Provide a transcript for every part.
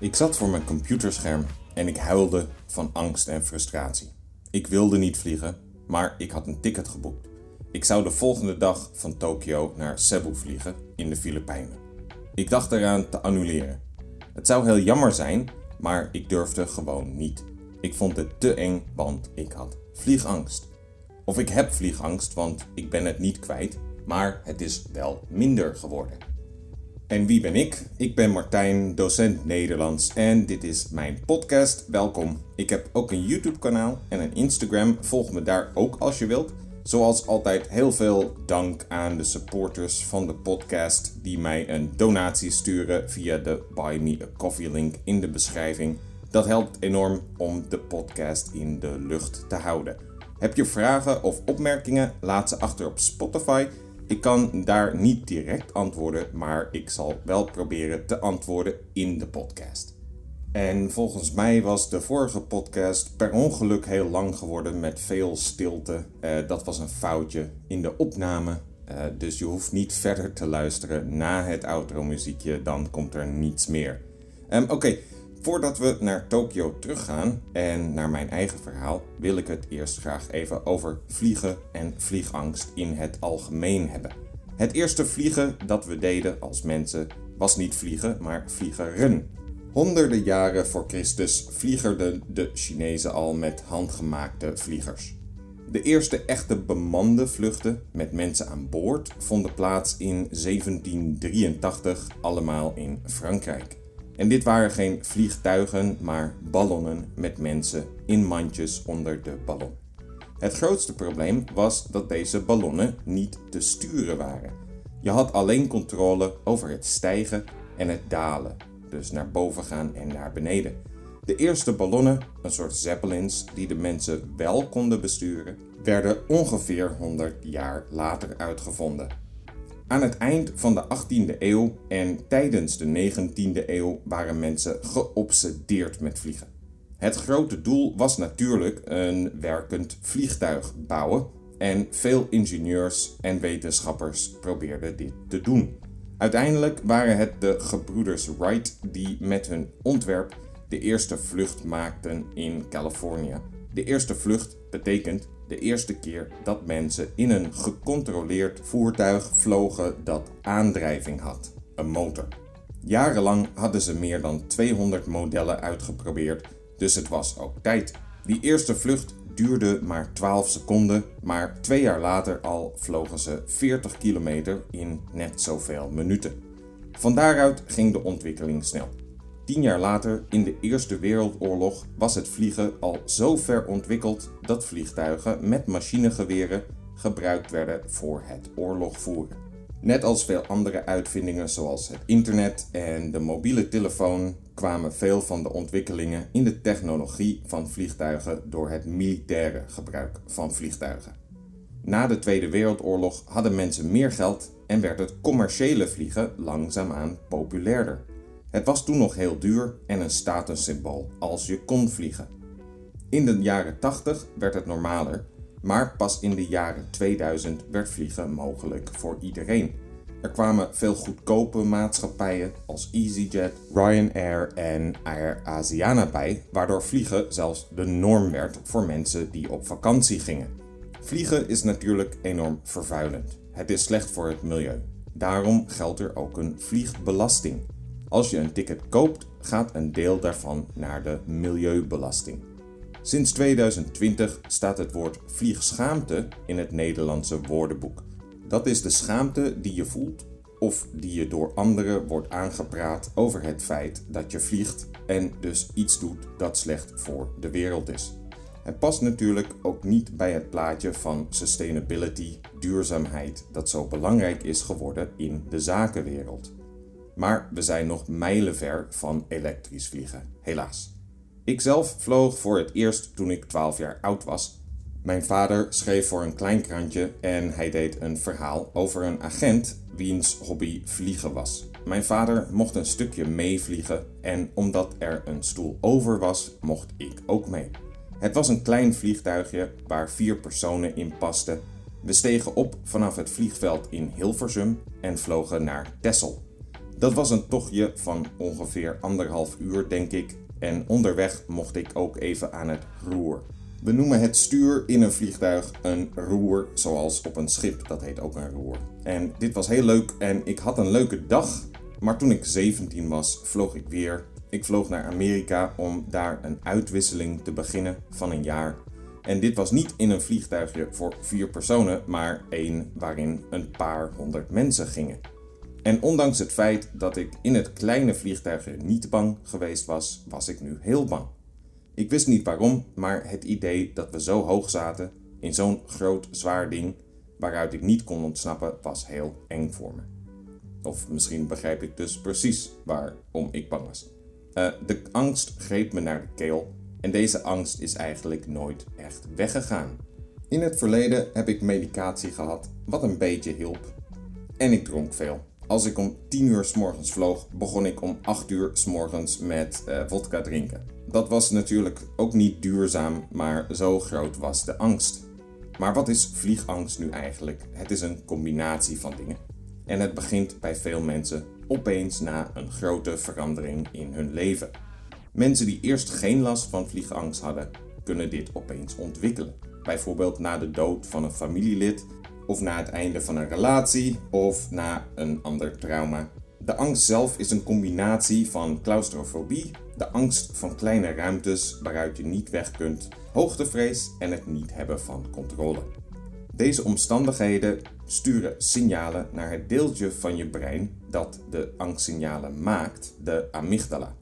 Ik zat voor mijn computerscherm en ik huilde van angst en frustratie. Ik wilde niet vliegen, maar ik had een ticket geboekt. Ik zou de volgende dag van Tokio naar Cebu vliegen in de Filipijnen. Ik dacht eraan te annuleren. Het zou heel jammer zijn, maar ik durfde gewoon niet. Ik vond het te eng, want ik had vliegangst. Of ik heb vliegangst, want ik ben het niet kwijt, maar het is wel minder geworden. En wie ben ik? Ik ben Martijn, docent Nederlands en dit is mijn podcast. Welkom. Ik heb ook een YouTube-kanaal en een Instagram. Volg me daar ook als je wilt. Zoals altijd heel veel dank aan de supporters van de podcast die mij een donatie sturen via de Buy Me a Coffee link in de beschrijving. Dat helpt enorm om de podcast in de lucht te houden. Heb je vragen of opmerkingen? Laat ze achter op Spotify. Ik kan daar niet direct antwoorden, maar ik zal wel proberen te antwoorden in de podcast. En volgens mij was de vorige podcast per ongeluk heel lang geworden met veel stilte. Uh, dat was een foutje in de opname. Uh, dus je hoeft niet verder te luisteren na het outro muziekje, dan komt er niets meer. Um, Oké. Voordat we naar Tokio teruggaan en naar mijn eigen verhaal, wil ik het eerst graag even over vliegen en vliegangst in het algemeen hebben. Het eerste vliegen dat we deden als mensen was niet vliegen, maar vliegeren. Honderden jaren voor Christus vliegerden de Chinezen al met handgemaakte vliegers. De eerste echte bemande vluchten met mensen aan boord vonden plaats in 1783, allemaal in Frankrijk. En dit waren geen vliegtuigen, maar ballonnen met mensen in mandjes onder de ballon. Het grootste probleem was dat deze ballonnen niet te sturen waren. Je had alleen controle over het stijgen en het dalen, dus naar boven gaan en naar beneden. De eerste ballonnen, een soort zeppelins die de mensen wel konden besturen, werden ongeveer 100 jaar later uitgevonden. Aan het eind van de 18e eeuw en tijdens de 19e eeuw waren mensen geobsedeerd met vliegen. Het grote doel was natuurlijk een werkend vliegtuig bouwen en veel ingenieurs en wetenschappers probeerden dit te doen. Uiteindelijk waren het de gebroeders Wright die met hun ontwerp de eerste vlucht maakten in Californië. De eerste vlucht betekent de eerste keer dat mensen in een gecontroleerd voertuig vlogen dat aandrijving had, een motor. Jarenlang hadden ze meer dan 200 modellen uitgeprobeerd, dus het was ook tijd. Die eerste vlucht duurde maar 12 seconden, maar twee jaar later al vlogen ze 40 kilometer in net zoveel minuten. Van daaruit ging de ontwikkeling snel. Tien jaar later, in de Eerste Wereldoorlog, was het vliegen al zo ver ontwikkeld dat vliegtuigen met machinegeweren gebruikt werden voor het oorlogvoeren. Net als veel andere uitvindingen zoals het internet en de mobiele telefoon kwamen veel van de ontwikkelingen in de technologie van vliegtuigen door het militaire gebruik van vliegtuigen. Na de Tweede Wereldoorlog hadden mensen meer geld en werd het commerciële vliegen langzaamaan populairder. Het was toen nog heel duur en een statussymbool als je kon vliegen. In de jaren 80 werd het normaler, maar pas in de jaren 2000 werd vliegen mogelijk voor iedereen. Er kwamen veel goedkope maatschappijen als EasyJet, Ryanair en Air Asiana bij, waardoor vliegen zelfs de norm werd voor mensen die op vakantie gingen. Vliegen is natuurlijk enorm vervuilend. Het is slecht voor het milieu. Daarom geldt er ook een vliegbelasting. Als je een ticket koopt, gaat een deel daarvan naar de milieubelasting. Sinds 2020 staat het woord vliegschaamte in het Nederlandse woordenboek. Dat is de schaamte die je voelt of die je door anderen wordt aangepraat over het feit dat je vliegt en dus iets doet dat slecht voor de wereld is. Het past natuurlijk ook niet bij het plaatje van sustainability, duurzaamheid, dat zo belangrijk is geworden in de zakenwereld. Maar we zijn nog mijlenver van elektrisch vliegen, helaas. Ik zelf vloog voor het eerst toen ik 12 jaar oud was. Mijn vader schreef voor een klein krantje en hij deed een verhaal over een agent wiens hobby vliegen was. Mijn vader mocht een stukje meevliegen en omdat er een stoel over was, mocht ik ook mee. Het was een klein vliegtuigje waar vier personen in pasten. We stegen op vanaf het vliegveld in Hilversum en vlogen naar Texel. Dat was een tochtje van ongeveer anderhalf uur, denk ik, en onderweg mocht ik ook even aan het roer. We noemen het stuur in een vliegtuig een roer, zoals op een schip, dat heet ook een roer. En dit was heel leuk en ik had een leuke dag, maar toen ik 17 was, vloog ik weer. Ik vloog naar Amerika om daar een uitwisseling te beginnen van een jaar. En dit was niet in een vliegtuigje voor vier personen, maar één waarin een paar honderd mensen gingen. En ondanks het feit dat ik in het kleine vliegtuigje niet bang geweest was, was ik nu heel bang. Ik wist niet waarom, maar het idee dat we zo hoog zaten in zo'n groot zwaar ding waaruit ik niet kon ontsnappen was heel eng voor me. Of misschien begrijp ik dus precies waarom ik bang was. Uh, de angst greep me naar de keel en deze angst is eigenlijk nooit echt weggegaan. In het verleden heb ik medicatie gehad, wat een beetje hielp. En ik dronk veel. Als ik om 10 uur s morgens vloog, begon ik om 8 uur s morgens met uh, vodka drinken. Dat was natuurlijk ook niet duurzaam, maar zo groot was de angst. Maar wat is vliegangst nu eigenlijk? Het is een combinatie van dingen. En het begint bij veel mensen opeens na een grote verandering in hun leven. Mensen die eerst geen last van vliegangst hadden, kunnen dit opeens ontwikkelen. Bijvoorbeeld na de dood van een familielid, of na het einde van een relatie, of na een ander trauma. De angst zelf is een combinatie van claustrofobie, de angst van kleine ruimtes waaruit je niet weg kunt, hoogtevrees en het niet hebben van controle. Deze omstandigheden sturen signalen naar het deeltje van je brein dat de angstsignalen maakt, de amygdala.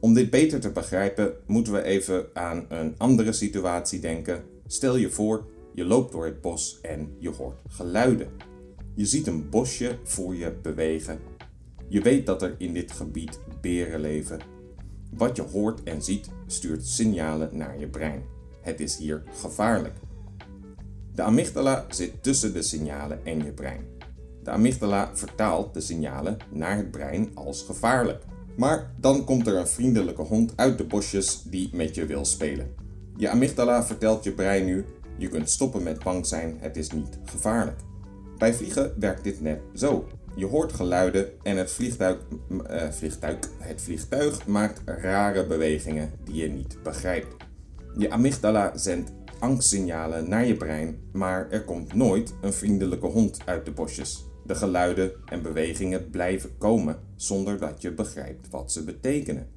Om dit beter te begrijpen, moeten we even aan een andere situatie denken. Stel je voor, je loopt door het bos en je hoort geluiden. Je ziet een bosje voor je bewegen. Je weet dat er in dit gebied beren leven. Wat je hoort en ziet stuurt signalen naar je brein. Het is hier gevaarlijk. De amygdala zit tussen de signalen en je brein. De amygdala vertaalt de signalen naar het brein als gevaarlijk. Maar dan komt er een vriendelijke hond uit de bosjes die met je wil spelen. Je amygdala vertelt je brein nu: je kunt stoppen met bang zijn, het is niet gevaarlijk. Bij vliegen werkt dit net zo. Je hoort geluiden en het vliegtuig, uh, vliegtuig, het vliegtuig maakt rare bewegingen die je niet begrijpt. Je amygdala zendt angstsignalen naar je brein, maar er komt nooit een vriendelijke hond uit de bosjes. De geluiden en bewegingen blijven komen zonder dat je begrijpt wat ze betekenen.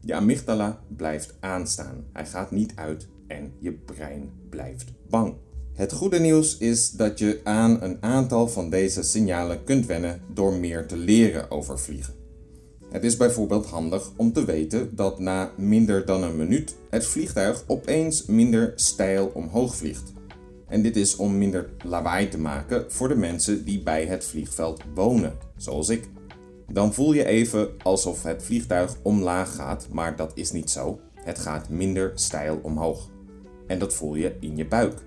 Je amygdala blijft aanstaan. Hij gaat niet uit en je brein blijft bang. Het goede nieuws is dat je aan een aantal van deze signalen kunt wennen door meer te leren over vliegen. Het is bijvoorbeeld handig om te weten dat na minder dan een minuut het vliegtuig opeens minder steil omhoog vliegt. En dit is om minder lawaai te maken voor de mensen die bij het vliegveld wonen, zoals ik. Dan voel je even alsof het vliegtuig omlaag gaat, maar dat is niet zo. Het gaat minder steil omhoog. En dat voel je in je buik.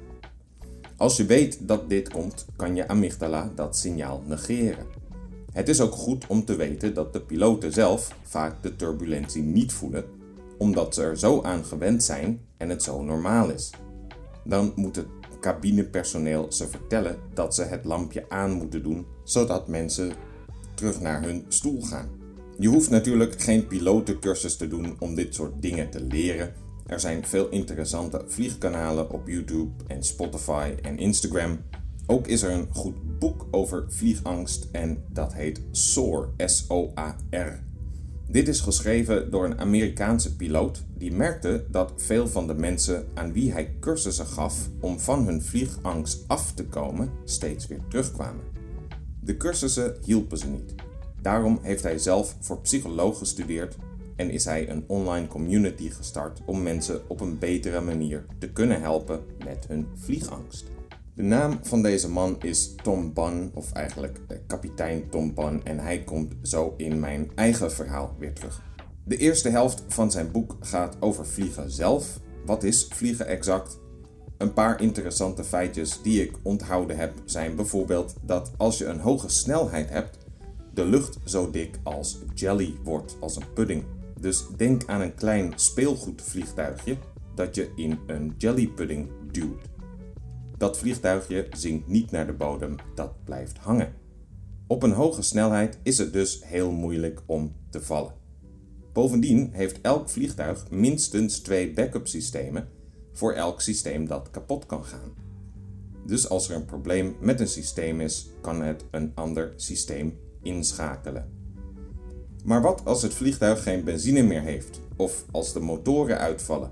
Als je weet dat dit komt, kan je amygdala dat signaal negeren. Het is ook goed om te weten dat de piloten zelf vaak de turbulentie niet voelen, omdat ze er zo aan gewend zijn en het zo normaal is. Dan moet het cabinepersoneel ze vertellen dat ze het lampje aan moeten doen, zodat mensen terug naar hun stoel gaan. Je hoeft natuurlijk geen pilotencursus te doen om dit soort dingen te leren. Er zijn veel interessante vliegkanalen op YouTube en Spotify en Instagram. Ook is er een goed boek over vliegangst en dat heet SOAR, S-O-A-R. Dit is geschreven door een Amerikaanse piloot die merkte dat veel van de mensen aan wie hij cursussen gaf om van hun vliegangst af te komen, steeds weer terugkwamen. De cursussen hielpen ze niet. Daarom heeft hij zelf voor psycholoog gestudeerd is hij een online community gestart om mensen op een betere manier te kunnen helpen met hun vliegangst. De naam van deze man is Tom Bunn, of eigenlijk kapitein Tom Bunn, en hij komt zo in mijn eigen verhaal weer terug. De eerste helft van zijn boek gaat over vliegen zelf. Wat is vliegen exact? Een paar interessante feitjes die ik onthouden heb zijn bijvoorbeeld dat als je een hoge snelheid hebt, de lucht zo dik als jelly wordt, als een pudding. Dus denk aan een klein speelgoedvliegtuigje dat je in een jellypudding duwt. Dat vliegtuigje zinkt niet naar de bodem, dat blijft hangen. Op een hoge snelheid is het dus heel moeilijk om te vallen. Bovendien heeft elk vliegtuig minstens twee backup systemen voor elk systeem dat kapot kan gaan. Dus als er een probleem met een systeem is, kan het een ander systeem inschakelen. Maar wat als het vliegtuig geen benzine meer heeft of als de motoren uitvallen?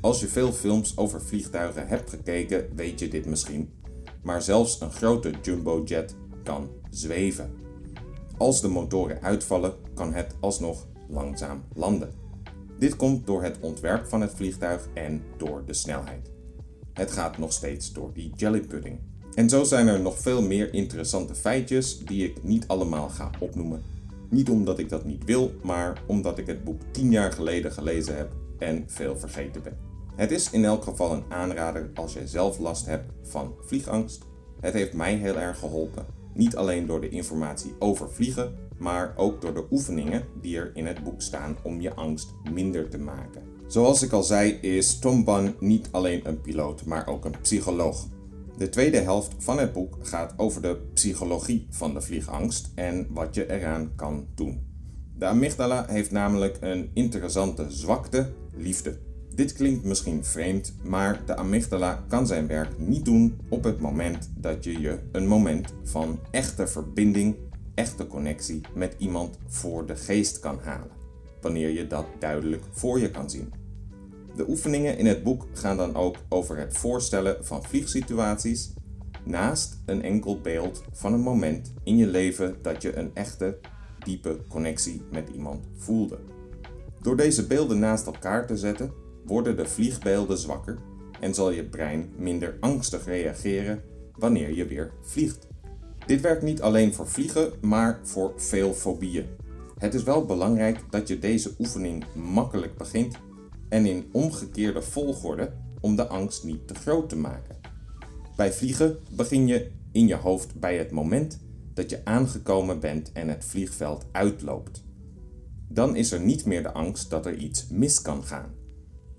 Als je veel films over vliegtuigen hebt gekeken, weet je dit misschien. Maar zelfs een grote jumbojet kan zweven. Als de motoren uitvallen, kan het alsnog langzaam landen. Dit komt door het ontwerp van het vliegtuig en door de snelheid. Het gaat nog steeds door die jellypudding. En zo zijn er nog veel meer interessante feitjes die ik niet allemaal ga opnoemen. Niet omdat ik dat niet wil, maar omdat ik het boek 10 jaar geleden gelezen heb en veel vergeten ben. Het is in elk geval een aanrader als jij zelf last hebt van vliegangst. Het heeft mij heel erg geholpen. Niet alleen door de informatie over vliegen, maar ook door de oefeningen die er in het boek staan om je angst minder te maken. Zoals ik al zei, is Tom Bunn niet alleen een piloot, maar ook een psycholoog. De tweede helft van het boek gaat over de psychologie van de vliegangst en wat je eraan kan doen. De amygdala heeft namelijk een interessante zwakte, liefde. Dit klinkt misschien vreemd, maar de amygdala kan zijn werk niet doen op het moment dat je je een moment van echte verbinding, echte connectie met iemand voor de geest kan halen. Wanneer je dat duidelijk voor je kan zien. De oefeningen in het boek gaan dan ook over het voorstellen van vliegsituaties naast een enkel beeld van een moment in je leven dat je een echte, diepe connectie met iemand voelde. Door deze beelden naast elkaar te zetten, worden de vliegbeelden zwakker en zal je brein minder angstig reageren wanneer je weer vliegt. Dit werkt niet alleen voor vliegen, maar voor veel fobieën. Het is wel belangrijk dat je deze oefening makkelijk begint en in omgekeerde volgorde om de angst niet te groot te maken. Bij vliegen begin je in je hoofd bij het moment dat je aangekomen bent en het vliegveld uitloopt. Dan is er niet meer de angst dat er iets mis kan gaan.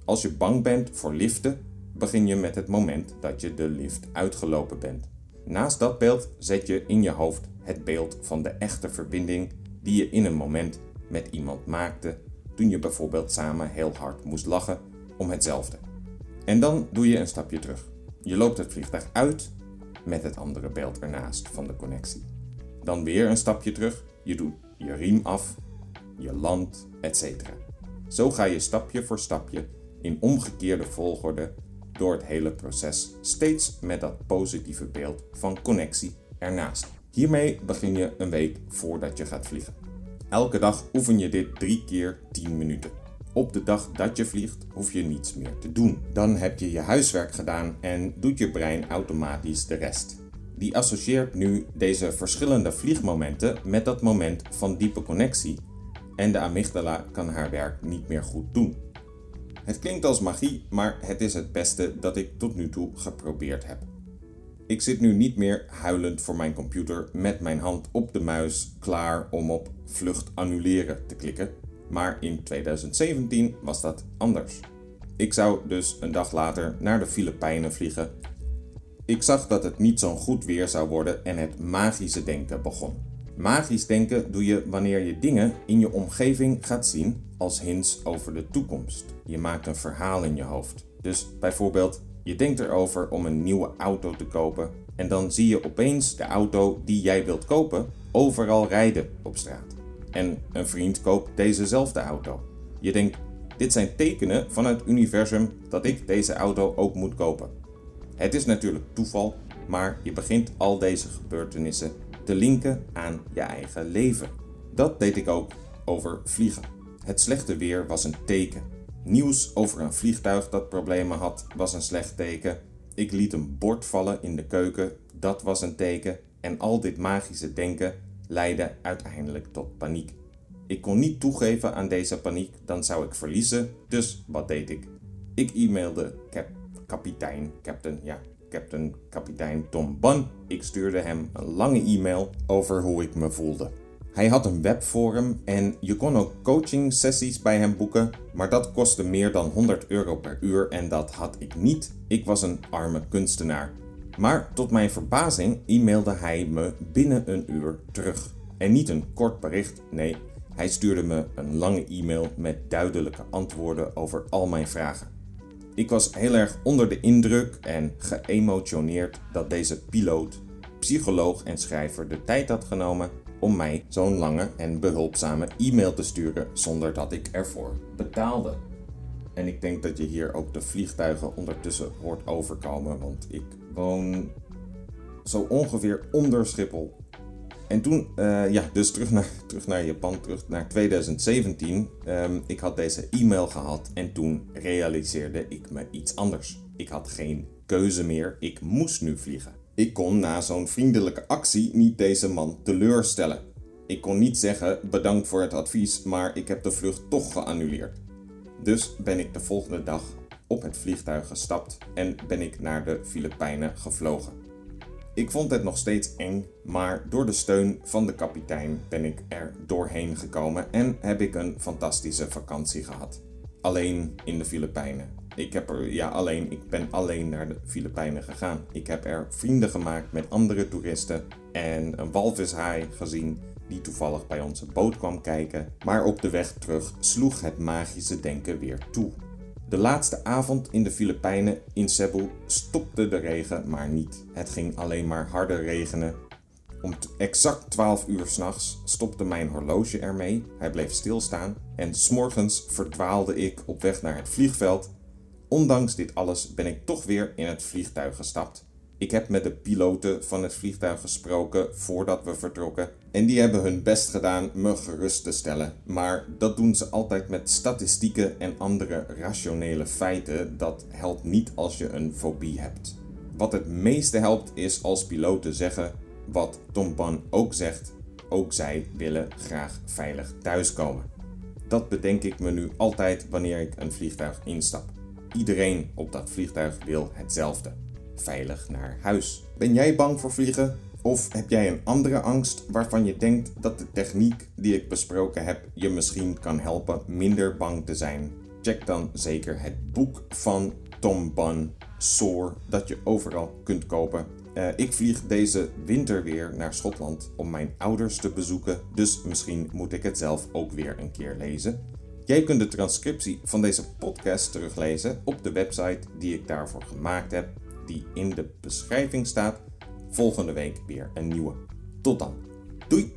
Als je bang bent voor liften, begin je met het moment dat je de lift uitgelopen bent. Naast dat beeld zet je in je hoofd het beeld van de echte verbinding die je in een moment met iemand maakte toen je bijvoorbeeld samen heel hard moest lachen om hetzelfde. En dan doe je een stapje terug. Je loopt het vliegtuig uit met het andere beeld ernaast van de connectie. Dan weer een stapje terug. Je doet je riem af, je land, etc. Zo ga je stapje voor stapje in omgekeerde volgorde door het hele proces, steeds met dat positieve beeld van connectie ernaast. Hiermee begin je een week voordat je gaat vliegen. Elke dag oefen je dit drie keer 10 minuten. Op de dag dat je vliegt hoef je niets meer te doen. Dan heb je je huiswerk gedaan en doet je brein automatisch de rest. Die associeert nu deze verschillende vliegmomenten met dat moment van diepe connectie en de amygdala kan haar werk niet meer goed doen. Het klinkt als magie, maar het is het beste dat ik tot nu toe geprobeerd heb. Ik zit nu niet meer huilend voor mijn computer met mijn hand op de muis klaar om op vlucht annuleren te klikken, maar in 2017 was dat anders. Ik zou dus een dag later naar de Filipijnen vliegen. Ik zag dat het niet zo'n goed weer zou worden en het magische denken begon. Magisch denken doe je wanneer je dingen in je omgeving gaat zien als hints over de toekomst. Je maakt een verhaal in je hoofd. Dus bijvoorbeeld, je denkt erover om een nieuwe auto te kopen en dan zie je opeens de auto die jij wilt kopen overal rijden op straat. En een vriend koopt dezezelfde auto. Je denkt, dit zijn tekenen van het universum dat ik deze auto ook moet kopen. Het is natuurlijk toeval, maar je begint al deze gebeurtenissen te linken aan je eigen leven. Dat deed ik ook over vliegen. Het slechte weer was een teken. Nieuws over een vliegtuig dat problemen had was een slecht teken. Ik liet een bord vallen in de keuken, dat was een teken. En al dit magische denken leidde uiteindelijk tot paniek. Ik kon niet toegeven aan deze paniek, dan zou ik verliezen. Dus wat deed ik? Ik e-mailde kapitein, captain, ja, captain, kapitein Tom Bunn. Ik stuurde hem een lange e-mail over hoe ik me voelde. Hij had een webforum en je kon ook coaching sessies bij hem boeken, maar dat kostte meer dan 100 euro per uur en dat had ik niet. Ik was een arme kunstenaar. Maar tot mijn verbazing e-mailde hij me binnen een uur terug. En niet een kort bericht, nee, hij stuurde me een lange e-mail met duidelijke antwoorden over al mijn vragen. Ik was heel erg onder de indruk en geëmotioneerd dat deze piloot, psycholoog en schrijver de tijd had genomen om mij zo'n lange en behulpzame e-mail te sturen zonder dat ik ervoor betaalde. En ik denk dat je hier ook de vliegtuigen ondertussen hoort overkomen, want ik woon zo ongeveer onder Schiphol. En toen, uh, ja, dus terug naar, terug naar Japan, terug naar 2017. Um, ehm, ik had deze e-mail gehad en toen realiseerde ik me iets anders. Ik had geen keuze meer, ik moest nu vliegen. Ik kon na zo'n vriendelijke actie niet deze man teleurstellen. Ik kon niet zeggen bedankt voor het advies, maar ik heb de vlucht toch geannuleerd. Dus ben ik de volgende dag op het vliegtuig gestapt en ben ik naar de Filipijnen gevlogen. Ik vond het nog steeds eng, maar door de steun van de kapitein ben ik er doorheen gekomen en heb ik een fantastische vakantie gehad. Alleen in de Filipijnen. Ik heb er, ja, alleen, ik ben alleen naar de Filipijnen gegaan. Ik heb er vrienden gemaakt met andere toeristen en een walvishaai gezien die toevallig bij onze boot kwam kijken. Maar op de weg terug sloeg het magische denken weer toe. De laatste avond in de Filipijnen in Cebu stopte de regen maar niet. Het ging alleen maar harder regenen. Om exact 12 uur s'nachts stopte mijn horloge ermee. Hij bleef stilstaan en s'morgens verdwaalde ik op weg naar het vliegveld. Ondanks dit alles ben ik toch weer in het vliegtuig gestapt. Ik heb met de piloten van het vliegtuig gesproken voordat we vertrokken en die hebben hun best gedaan me gerust te stellen. Maar dat doen ze altijd met statistieken en andere rationele feiten. Dat helpt niet als je een fobie hebt. Wat het meeste helpt is als piloten zeggen wat Tom Ban ook zegt. Ook zij willen graag veilig thuiskomen. Dat bedenk ik me nu altijd wanneer ik een vliegtuig instap. Iedereen op dat vliegtuig wil hetzelfde veilig naar huis. Ben jij bang voor vliegen? Of heb jij een andere angst waarvan je denkt dat de techniek die ik besproken heb je misschien kan helpen minder bang te zijn? Check dan zeker het boek van Tom Bunn, Soar, dat je overal kunt kopen. Uh, ik vlieg deze winter weer naar Schotland om mijn ouders te bezoeken, dus misschien moet ik het zelf ook weer een keer lezen. Jij kunt de transcriptie van deze podcast teruglezen op de website die ik daarvoor gemaakt heb die in de beschrijving staat. Volgende week weer een nieuwe. Tot dan. Doei!